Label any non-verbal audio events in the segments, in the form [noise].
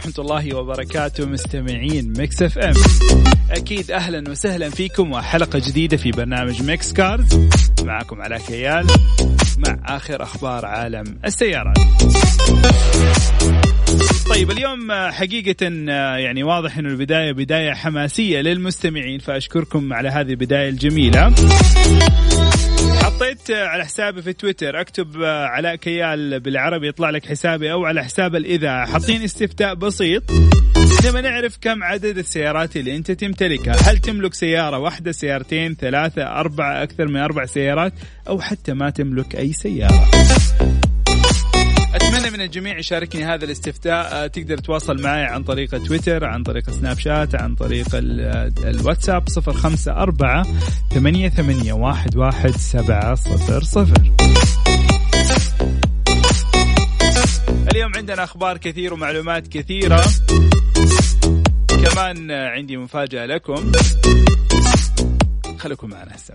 ورحمة الله وبركاته مستمعين Mix FM. أكيد أهلا وسهلا فيكم وحلقة جديدة في برنامج Mix Cars. معكم علاء كيال مع آخر أخبار عالم السيارات. طيب اليوم حقيقة يعني واضح أنه البداية بداية حماسية للمستمعين فأشكركم على هذه البداية الجميلة. حطيت على حسابي في تويتر اكتب علاء كيال بالعربي يطلع لك حسابي أو على حساب الإذاعة. حاطين استفتاء بسيط. نبى نعرف كم عدد السيارات اللي أنت تمتلكها. هل تملك سيارة واحدة سيارتين ثلاثة أربعة أكثر من أربع سيارات أو حتى ما تملك أي سيارة؟ اتمنى من الجميع يشاركني هذا الاستفتاء. تقدر تواصل معي عن طريق تويتر عن طريق سناب شات عن طريق الواتساب صفر خمسة أربعة ثمانية, ثمانية واحد, واحد سبعة صفر صفر. اليوم عندنا أخبار كثير ومعلومات كثيرة. كمان عندي مفاجأة لكم. خليكم معنا هسه.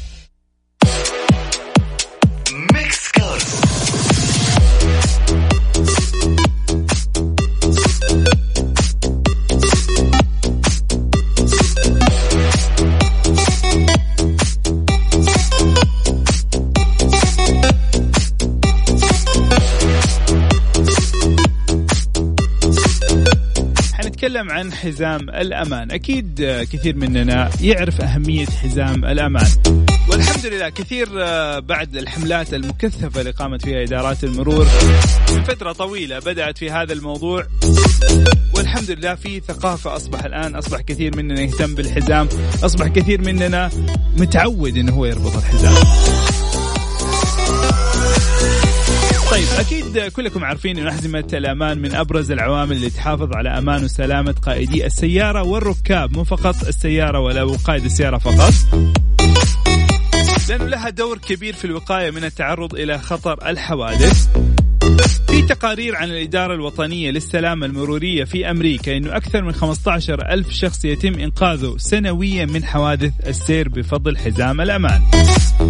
نتكلم عن حزام الأمان. أكيد كثير مننا يعرف أهمية حزام الأمان. والحمد لله كثير بعد الحملات المكثفة اللي قامت فيها إدارات المرور فترة طويلة بدأت في هذا الموضوع. والحمد لله في ثقافة أصبح الآن أصبح كثير مننا يهتم بالحزام أصبح كثير مننا متعود إنه هو يربط الحزام. طيب أكيد كلكم عارفين إن احزمه الأمان من أبرز العوامل اللي تحافظ على أمان وسلامة قائدي السيارة والركاب مو فقط السيارة ولا قائد السيارة فقط. لأنه لها دور كبير في الوقاية من التعرض إلى خطر الحوادث. في تقارير عن الإدارة الوطنية للسلامة المرورية في أمريكا أنه أكثر من 15 ألف شخص يتم إنقاذه سنويا من حوادث السير بفضل حزام الأمان.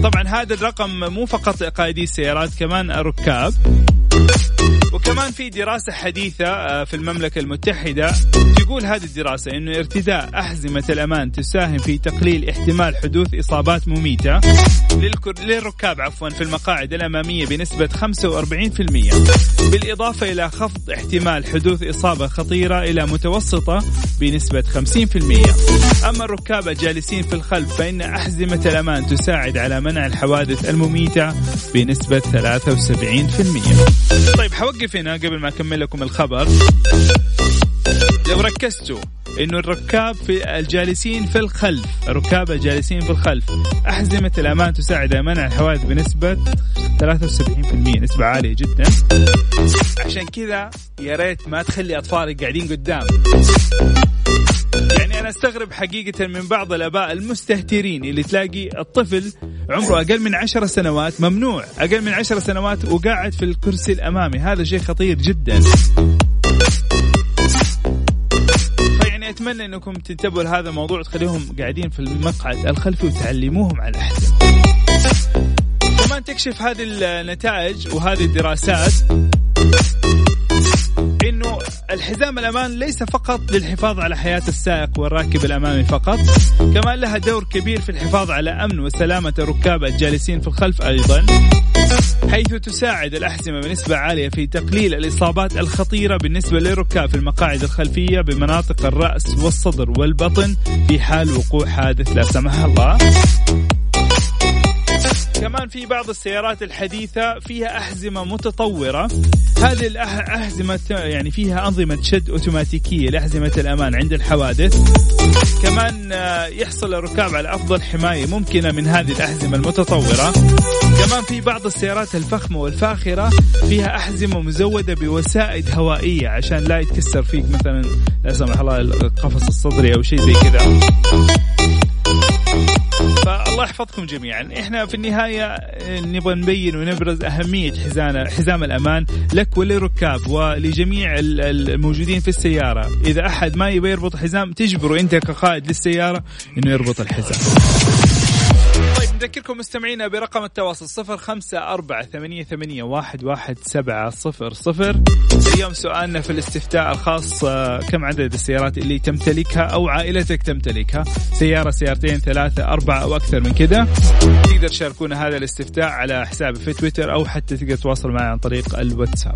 طبعا هذا الرقم مو فقط قائدي السيارات كمان الركاب. وكمان في دراسة حديثة في المملكة المتحدة تقول هذه الدراسة أنه ارتداء أحزمة الأمان تساهم في تقليل احتمال حدوث إصابات مميتة للركاب عفوا في المقاعد الأمامية بنسبة 45% بالإضافة إلى خفض احتمال حدوث إصابة خطيرة إلى متوسطة بنسبة 50% أما الركاب الجالسين في الخلف فإن أحزمة الأمان تساعد على منع الحوادث المميتة بنسبة 73% طيب حوقف هنا. قبل ما أكمل لكم الخبر. لو ركزتوا إنه الركاب في الجالسين في الخلف الركاب الجالسين في الخلف أحزمة الأمان تساعد على منع الحوادث بنسبة 73% نسبة عالية جدا. عشان كذا يا ريت ما تخلي أطفالك قاعدين قدام. يعني أنا أستغرب حقيقة من بعض الأباء المستهترين اللي تلاقي الطفل عمره أقل من عشر سنوات ممنوع. أقل من عشر سنوات وقاعد في الكرسي الأمامي. هذا شيء خطير جدا. أتمنى أنكم تنتبهوا لهذا الموضوع وتخليهم قاعدين في المقعد الخلفي وتعلموهم على الاحزمه. كمان تكشف هذه النتائج وهذه الدراسات انه الحزام الأمان ليس فقط للحفاظ على حياة السائق والراكب الأمامي فقط، كمان لها دور كبير في الحفاظ على أمن وسلامة الركاب الجالسين في الخلف أيضا. حيث تساعد الأحزمة بنسبة عالية في تقليل الإصابات الخطيرة بالنسبة للركاب في المقاعد الخلفية بمناطق الرأس والصدر والبطن في حال وقوع حادث لا سمح الله كمان في بعض السيارات الحديثة فيها أحزمة متطورة. هذه الأحزمة يعني فيها أنظمة شد أوتوماتيكية لأحزمة الأمان عند الحوادث. كمان يحصل الركاب على أفضل حماية ممكنة من هذه الأحزمة المتطورة. كمان في بعض السيارات الفخمة والفاخرة فيها أحزمة مزودة بوسائد هوائية عشان لا يتكسر فيك مثلا لا سمح الله القفص الصدري أو شيء زي كذا. فالله الله يحفظكم جميعا. إحنا في النهاية نبغى نبين ونبرز أهمية حزام حزام الأمان لك وللركاب ولجميع الموجودين في السيارة. إذا أحد ما يبغى يربط حزام تجبره أنت كقائد للسيارة إنه يربط الحزام. نذكركم مستمعينا برقم التواصل صفر خمسة أربعة ثمانية, ثمانية واحد, واحد سبعة صفر صفر. اليوم سؤالنا في الاستفتاء الخاص آه، كم عدد السيارات اللي تمتلكها أو عائلتك تمتلكها سيارة سيارتين ثلاثة أربعة أو أكثر من كذا تقدر تشاركونا هذا الاستفتاء على حسابي في تويتر أو حتى تقدر تواصل معي عن طريق الواتساب.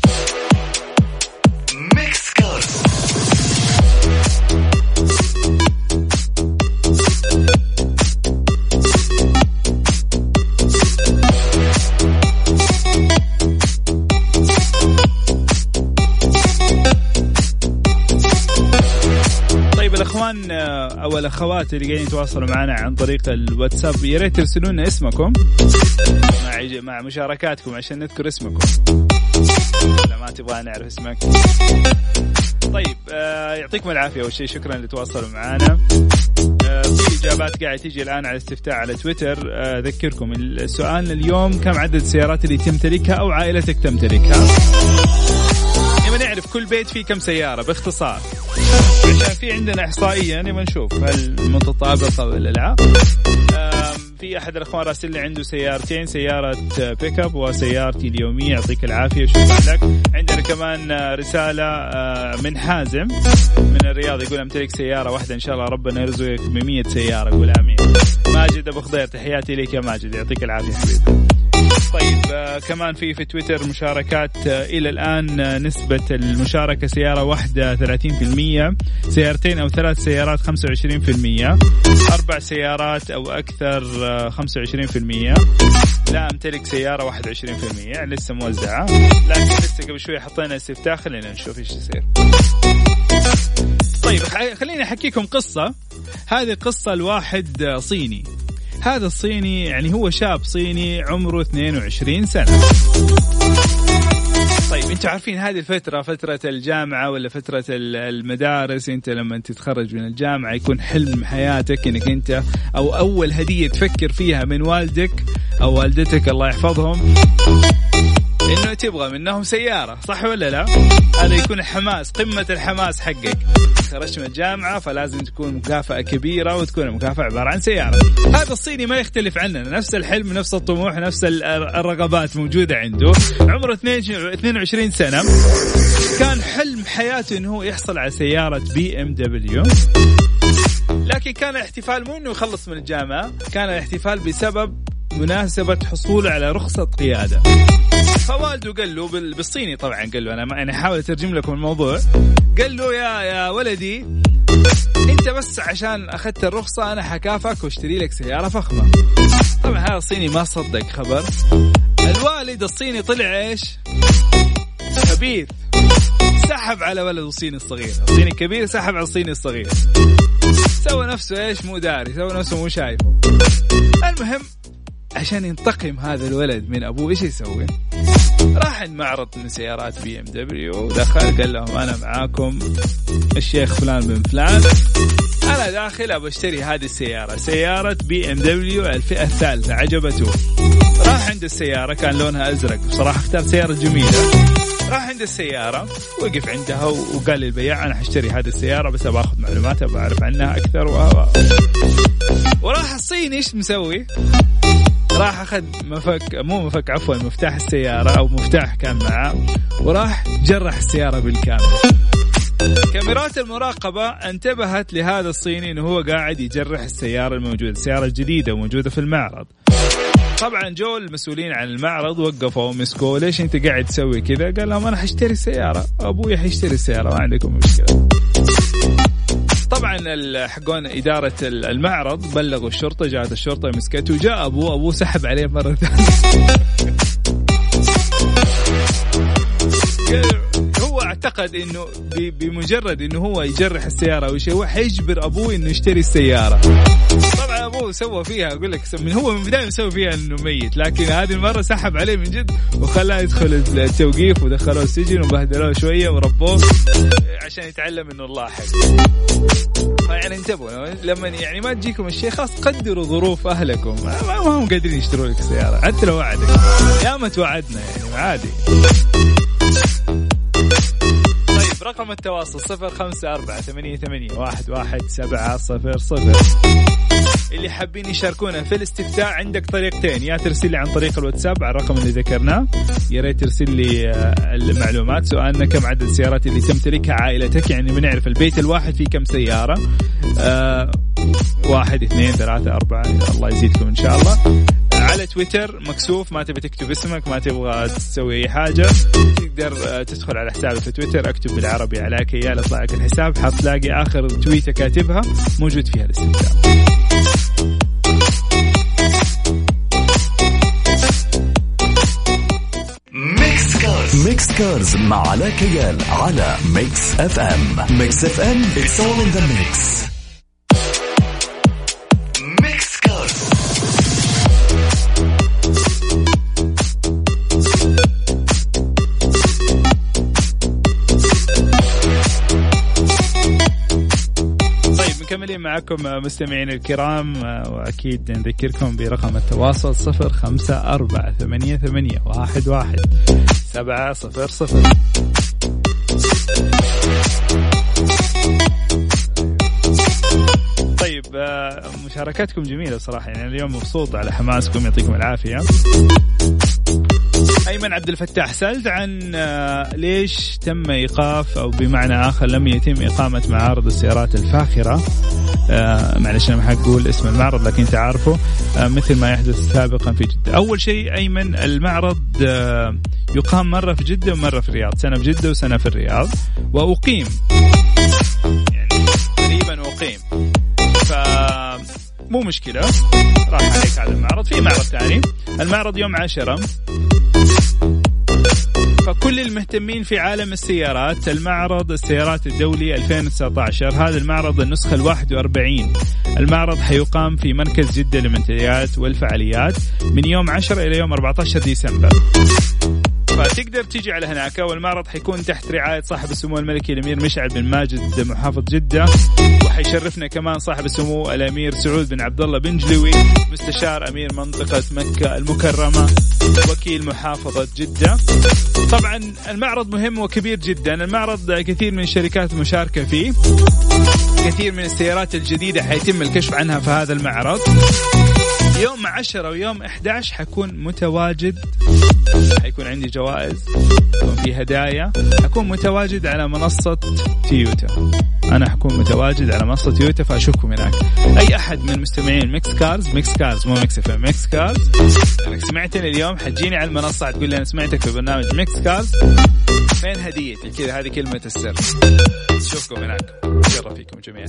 أو الاخوات اللي قاعدين يتواصلوا معنا عن طريق الواتساب يا ريت ترسلوا لنا اسمكم. مع مع مشاركاتكم عشان نذكر اسمكم. لا ما تبغى نعرف اسمك. طيب آه يعطيكم العافية أول شيء. شكرا اللي تواصلوا معنا. آه في إجابات قاعدة تيجي الآن على استفتاء على تويتر. آه، أذكركم السؤال اليوم كم عدد السيارات اللي تمتلكها أو عائلتك تمتلكها نبغى نعرف كل بيت فيه كم سيارة باختصار. في عندنا إحصائية نبغى نشوف هل متطابقة ولا لا. في أحد الأخوان راسل لي عنده سيارتين سيارة بيك اب وسيارتي اليومية يعطيك العافية شكرا لك. عندنا كمان رسالة آه، من حازم من الرياض يقول أمتلك سيارة واحدة إن شاء الله ربنا يرزقك ب 100 سيارة قول آمين. ماجد أبو خضير تحياتي لك يا ماجد يعطيك العافية حبيبي. طيب آه كمان في في تويتر مشاركات آه إلى الآن آه نسبة المشاركة سيارة واحدة 30% سيارتين أو ثلاث سيارات 25% أربع سيارات أو أكثر 25% آه، لا أمتلك سيارة 21% يعني لسه موزعة لكن لسه قبل شوي حطينا استفتاء خلينا نشوف إيش يصير. طيب خليني أحكيكم قصة. هذه قصة لواحد صيني. هذا الصيني يعني هو شاب صيني عمره 22 سنة. طيب أنتم عارفين هذه الفترة فترة الجامعة ولا فترة المدارس؟ انت لما تتخرج من الجامعة يكون حلم حياتك إنك انت أو أول هدية تفكر فيها من والدك أو والدتك الله يحفظهم. إنه تبغى منهم سيارة صح ولا لا؟ هذا يكون الحماس قمة الحماس حقك. خرجت من الجامعة فلازم تكون مكافأة كبيرة وتكون المكافأة عبارة عن سيارة. هذا الصيني ما يختلف عننا نفس الحلم نفس الطموح نفس الرغبات موجودة عنده. عمره 22 سنة. كان حلم حياته إنه هو يحصل على سيارة بي إم دبليو. لكن كان الاحتفال مو إنه يخلص من الجامعة كان الاحتفال بسبب مناسبة حصوله على رخصة قيادة. فوالده قال له بالصيني طبعا قال له أنا يعني احاول أترجم لكم الموضوع. قال له يا يا ولدي أنت بس عشان أخذت الرخصة أنا حكافك واشتري لك سيارة فخمة. طبعا هذا الصيني ما صدق خبر. الوالد الصيني طلع إيش؟ خبيث سحب على ولده الصيني الصغير. الصيني الكبير سحب على الصيني الصغير. سوى نفسه إيش؟ مو داري سوى نفسه مو شايفه. المهم عشان ينتقم هذا الولد من أبوه إيش يسوي؟ راح عند معرض من سيارات بي إم دبليو. دخل قال لهم أنا معاكم الشيخ فلان بن فلان. أنا داخل أبغى أشتري هذه السيارة سيارة بي إم دبليو الفئة الثالثة عجبته. راح عند السيارة كان لونها أزرق بصراحه اختار سيارة جميلة. راح عند السيارة وقف عندها وقال للبياع أنا حاشتري هذه السيارة بس أبغى أخذ معلومات أبغى أعرف عنها أكثر وراح الصيني إيش مسوي؟ راح أخذ مفك مو مفك عفوا مفتاح السيارة أو مفتاح كان معاه وراح جرح السيارة بالكامل كاميرات المراقبة انتبهت لهذا الصيني إنه هو قاعد يجرح السيارة الموجودة، السيارة الجديدة موجودة في المعرض. طبعا جو المسؤولين عن المعرض وقفوا ومسكوه ليش أنت قاعد تسوي كذا؟ قال لهم أنا حاشتري السيارة، أبوي حيشتري السيارة ما عندكم مشكلة. طبعا حقون إدارة المعرض بلغوا الشرطة جاءت الشرطة مسكته وجاء أبوه أبوه سحب عليه مرة ثانية. [laughs] هو معتقد انه بمجرد إنه هو يجرح السيارة أو شيء هو حيجبر أبوه إنه يشتري السيارة. طبعا أبوه سوى فيها أقول لك من هو من البدايه مسوي فيها إنه ميت لكن هذه المرة سحب عليه من جد وخلاه يدخل التوقيف ودخلوه السجن وبهدلوه شوية وربوه عشان يتعلم إنه الله حق يعني انتبهوا لما يعني ما تجيكم الشيء خلاص قدروا ظروف أهلكم. ما هم قادرين يشتروا لك سيارة حتى لو وعدك. يا ما توعدنا يعني عادي. رقم التواصل صفر خمسة أربعة ثمانية ثمانية واحد واحد سبعة صفر صفر. اللي حابين يشاركونا في الاستفتاء عندك طريقتين يا ترسل لي عن طريق الواتساب على الرقم اللي ذكرناه. يا ريت ترسل لي آه، المعلومات. سؤالنا كم عدد السيارات اللي تمتلكها عائلتك؟ يعني بنعرف البيت الواحد فيه كم سيارة؟ آه واحد اثنين ثلاثة أربعة. الله يزيدكم إن شاء الله. على تويتر مكسوف ما تبي تكتب اسمك ما تبغى تسوي اي حاجة تقدر آه، تدخل على حسابي في تويتر اكتب بالعربي على كيال يطلع لك الحساب حتلاقي آخر تويتة كاتبها موجود فيها Cars Mix Cars مع علاء كيال على Mix FM Mix FM it's all in the mix. مكملين معكم مستمعين الكرام وأكيد نذكركم برقم التواصل صفر خمسة أربعة ثمانية ثمانية واحد واحد سبعة صفر صفر. طيب مشاركاتكم جميلة صراحة يعني اليوم مبسوط على حماسكم يعطيكم العافية. أيمن عبد الفتاح سألت عن آه، ليش تم إيقاف أو بمعنى آخر لم يتم إقامة معارض السيارات الفاخرة؟ آه معلش أنا ما حقول اسم المعرض لكن أنت عارفه. آه مثل ما يحدث سابقا في جدة. أول شيء ايمن المعرض آه يقام مرة في جدة ومرة في الرياض، سنة في جدة وسنة في الرياض. وأقيم. يعني تقريبا أقيم. ف مو مشكلة. راح عليك هذا المعرض. في معرض ثاني. المعرض يوم عشرة. فكل المهتمين في عالم السيارات المعرض السيارات الدولي 2019 هذا المعرض النسخة ال 41 المعرض حيقام في مركز جدة للمنتديات والفعاليات من يوم 10 إلى يوم 14 ديسمبر. فتقدر تيجي على هناك والمعرض حيكون تحت رعاية صاحب السمو الملكي الأمير مشعل بن ماجد محافظ جدة وحيشرفنا كمان صاحب السمو الأمير سعود بن عبد الله بن جلوي مستشار أمير منطقة مكة المكرمة وكيل محافظة جدة. طبعا المعرض مهم وكبير جدا المعرض كثير من الشركات مشاركة فيه كثير من السيارات الجديدة حيتم الكشف عنها في هذا المعرض. يوم 10 ويوم 11 حكون متواجد. حيكون عندي جوائز حيكون في هدايا. حكون متواجد على منصة تويوتا أنا حكون متواجد على منصة تويوتا فأشوفكم هناك. أي أحد من مستمعين Mix Cars Mix Cars مو Mix F Mix Cars. انك سمعتني اليوم حتجيني على المنصة تقول لي أنا سمعتك في برنامج Mix Cars. فين هديتي كذا هذه كلمة السر. نشوفكم هناك. شرف فيكم جميعا.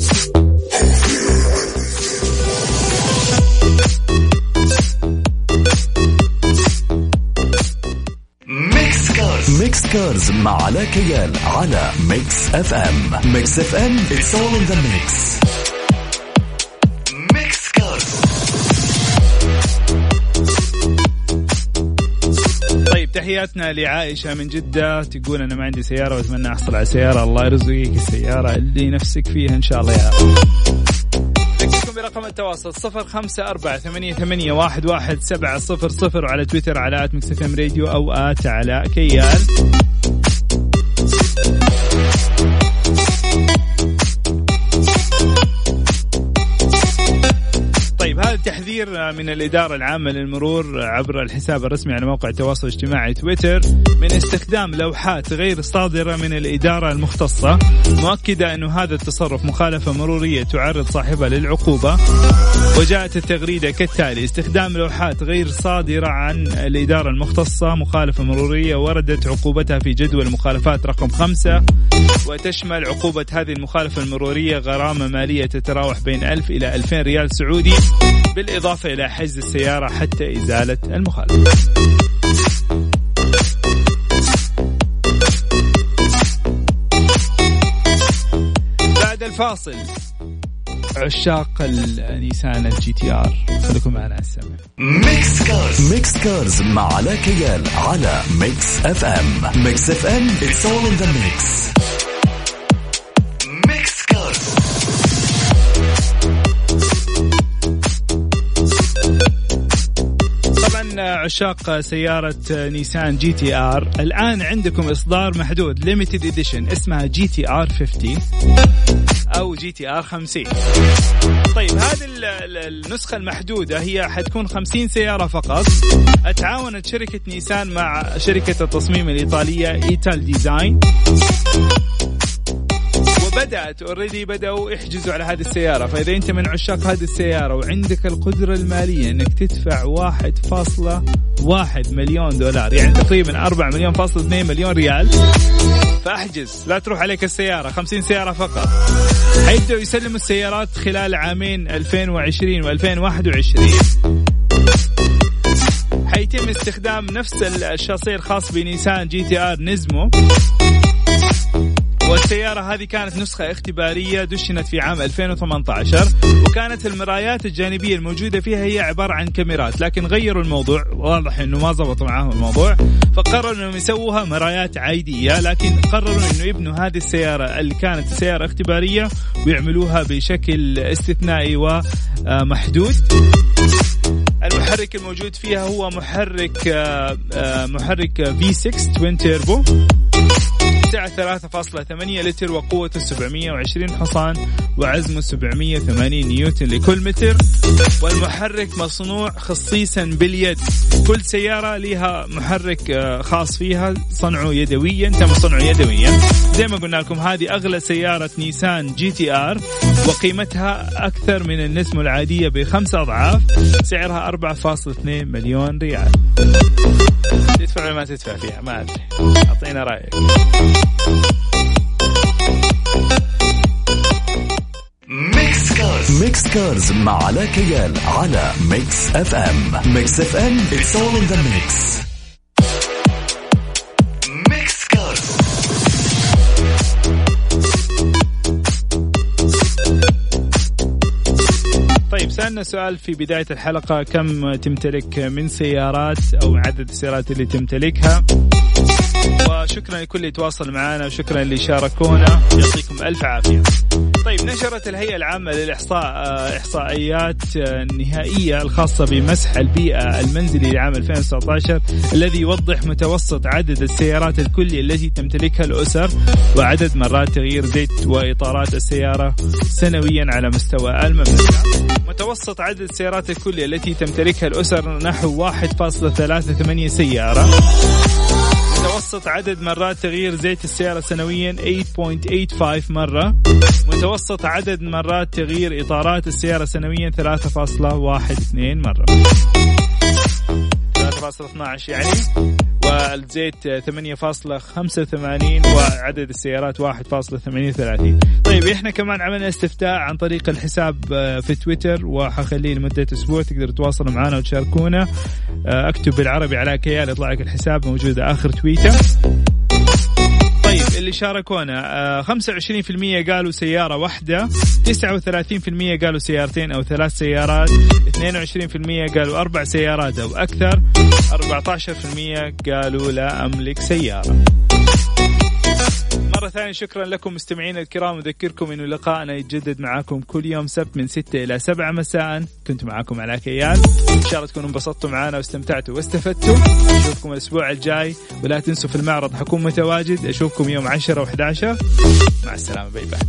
Mix Cars مع علاء كيال على Mix FM. Mix FM all in the mix. Mix طيب تحياتنا لعائشة من جدة. تقول أنا ما عندي سيارة وأتمنى أحصل على سيارة. الله يرزقك السيارة اللي نفسك فيها إن شاء الله يا برقم التواصل صفر خمسة أربعة ثمانية, ثمانية واحد, واحد سبعة صفر صفر وعلى تويتر على مكسفم راديو أو آت على كيال التحذير من الإدارة العامة للمرور عبر الحساب الرسمي على موقع التواصل الاجتماعي تويتر من استخدام لوحات غير صادرة من الإدارة المختصة مؤكدة أنه هذا التصرف مخالفة مرورية تعرض صاحبها للعقوبة وجاءت التغريدة كالتالي استخدام لوحات غير صادرة عن الإدارة المختصة مخالفة مرورية وردت عقوبتها في جدول المخالفات رقم خمسة وتشمل عقوبة هذه المخالفة المرورية غرامة مالية تتراوح بين 1000 إلى 2000 ريال سعودي. بالإضافة إلى حجز السيارة حتى إزالة المخالفة. بعد الفاصل عشاق النيسان الجي تي آر. خليكم معنا على السمع Mix Cars. Mix Cars مع علاء كيال على Mix FM. Mix FM it's all in the mix عشاق سيارة نيسان GT-R. الآن عندكم إصدار محدود limited edition اسمها جي تي آر 50 أو جي تي آر 50 طيب هذه ال- ال- النسخة المحدودة هي حتكون 50 سيارة فقط. تعاونت شركة نيسان مع شركة التصميم الإيطالية Italdesign وبدأت already بدأوا يحجزوا على هذه السيارة. فإذا أنت من عشاق هذه السيارة وعندك القدرة المالية إنك تدفع 1.1 مليون دولار يعني تقريبا 4 مليون فاصل 2 مليون ريال فاحجز. لا تروح عليك السيارة. 50 سيارة فقط. حيبدأوا يسلموا السيارات خلال عامين 2020 و2021 حيتم استخدام نفس الشاصي الخاص بنيسان GT-R Nismo. والسيارة هذه كانت نسخة اختبارية دشنت في عام 2018 وكانت المرايات الجانبية الموجودة فيها هي عبارة عن كاميرات لكن غيروا الموضوع واضح إنه ما زبط معاهم الموضوع فقرروا إنهم يسووها مرايات عادية لكن قرروا إنه يبنوا هذه السيارة اللي كانت سيارة اختبارية ويعملوها بشكل استثنائي ومحدود. المحرك الموجود فيها هو محرك آه، آه، محرك في 6 توين تيربو سعة 3.8 لتر وقوته 720 حصان وعزمه 780 نيوتن لكل متر. والمحرك مصنوع خصيصا باليد. كل سيارة لها محرك آه، خاص فيها صنعه يدويا تم صنعه يدويا. زي ما قلنا لكم هذه أغلى سيارة نيسان GT-R وقيمتها أكثر من النسمة العادية بخمسة أضعاف سعرها 4.2 مليون ريال. تدفع ولا ما تدفع فيها ما أدري. أعطينا رأيك. Mix Cars. Mix Cars مع علاء كيال على Mix FM. Mix FM it's all in the mix سألنا سؤال في بداية الحلقة كم تمتلك من سيارات أو عدد السيارات اللي تمتلكها؟ وشكرا لكل اللي تواصل معنا وشكرا اللي شاركونا. يعطيكم ألف عافية. طيب نشرت الهيئة العامة للإحصاء آه، إحصائيات آه، نهائية الخاصة بمسح البيئة المنزلي لعام 2019 الذي يوضح متوسط عدد السيارات الكلي التي تمتلكها الأسر وعدد مرات تغيير زيت وإطارات السيارة سنويا على مستوى المملكة. متوسط عدد السيارات الكلية التي تمتلكها الأسر نحو 1.38 سيارة. متوسط عدد مرات تغيير زيت السيارة سنويا 8.85 مرة. متوسط عدد مرات تغيير إطارات السيارة سنويا 3.12 مرة. 3.12 يعني والزيت 8.85 وعدد السيارات 1.38 طيب إحنا كمان عملنا استفتاء عن طريق الحساب آه، في تويتر وحخليه لمدة أسبوع. تقدروا تواصلوا معنا وتشاركونا. آه، أكتب بالعربي على كيال يطلع لك الحساب موجود آخر تويته طيب شاركونا. آه، 25% قالوا سيارة واحدة 39% قالوا سيارتين أو ثلاث سيارات 22% قالوا أربع سيارات أو أكثر 14% قالوا لا أملك سيارة. مرة ثانية شكرا لكم مستمعينا الكرام. أذكركم أنه لقاءنا يتجدد معاكم كل يوم سبت من 6 إلى 7 مساء. كنت معاكم على كيال إن شاء الله تكونوا انبسطتوا معنا واستمتعتوا واستفدتوا. أشوفكم الأسبوع الجاي. ولا تنسوا في المعرض حكون متواجد. أشوفكم يوم 10 و11 مع السلامة. باي باي.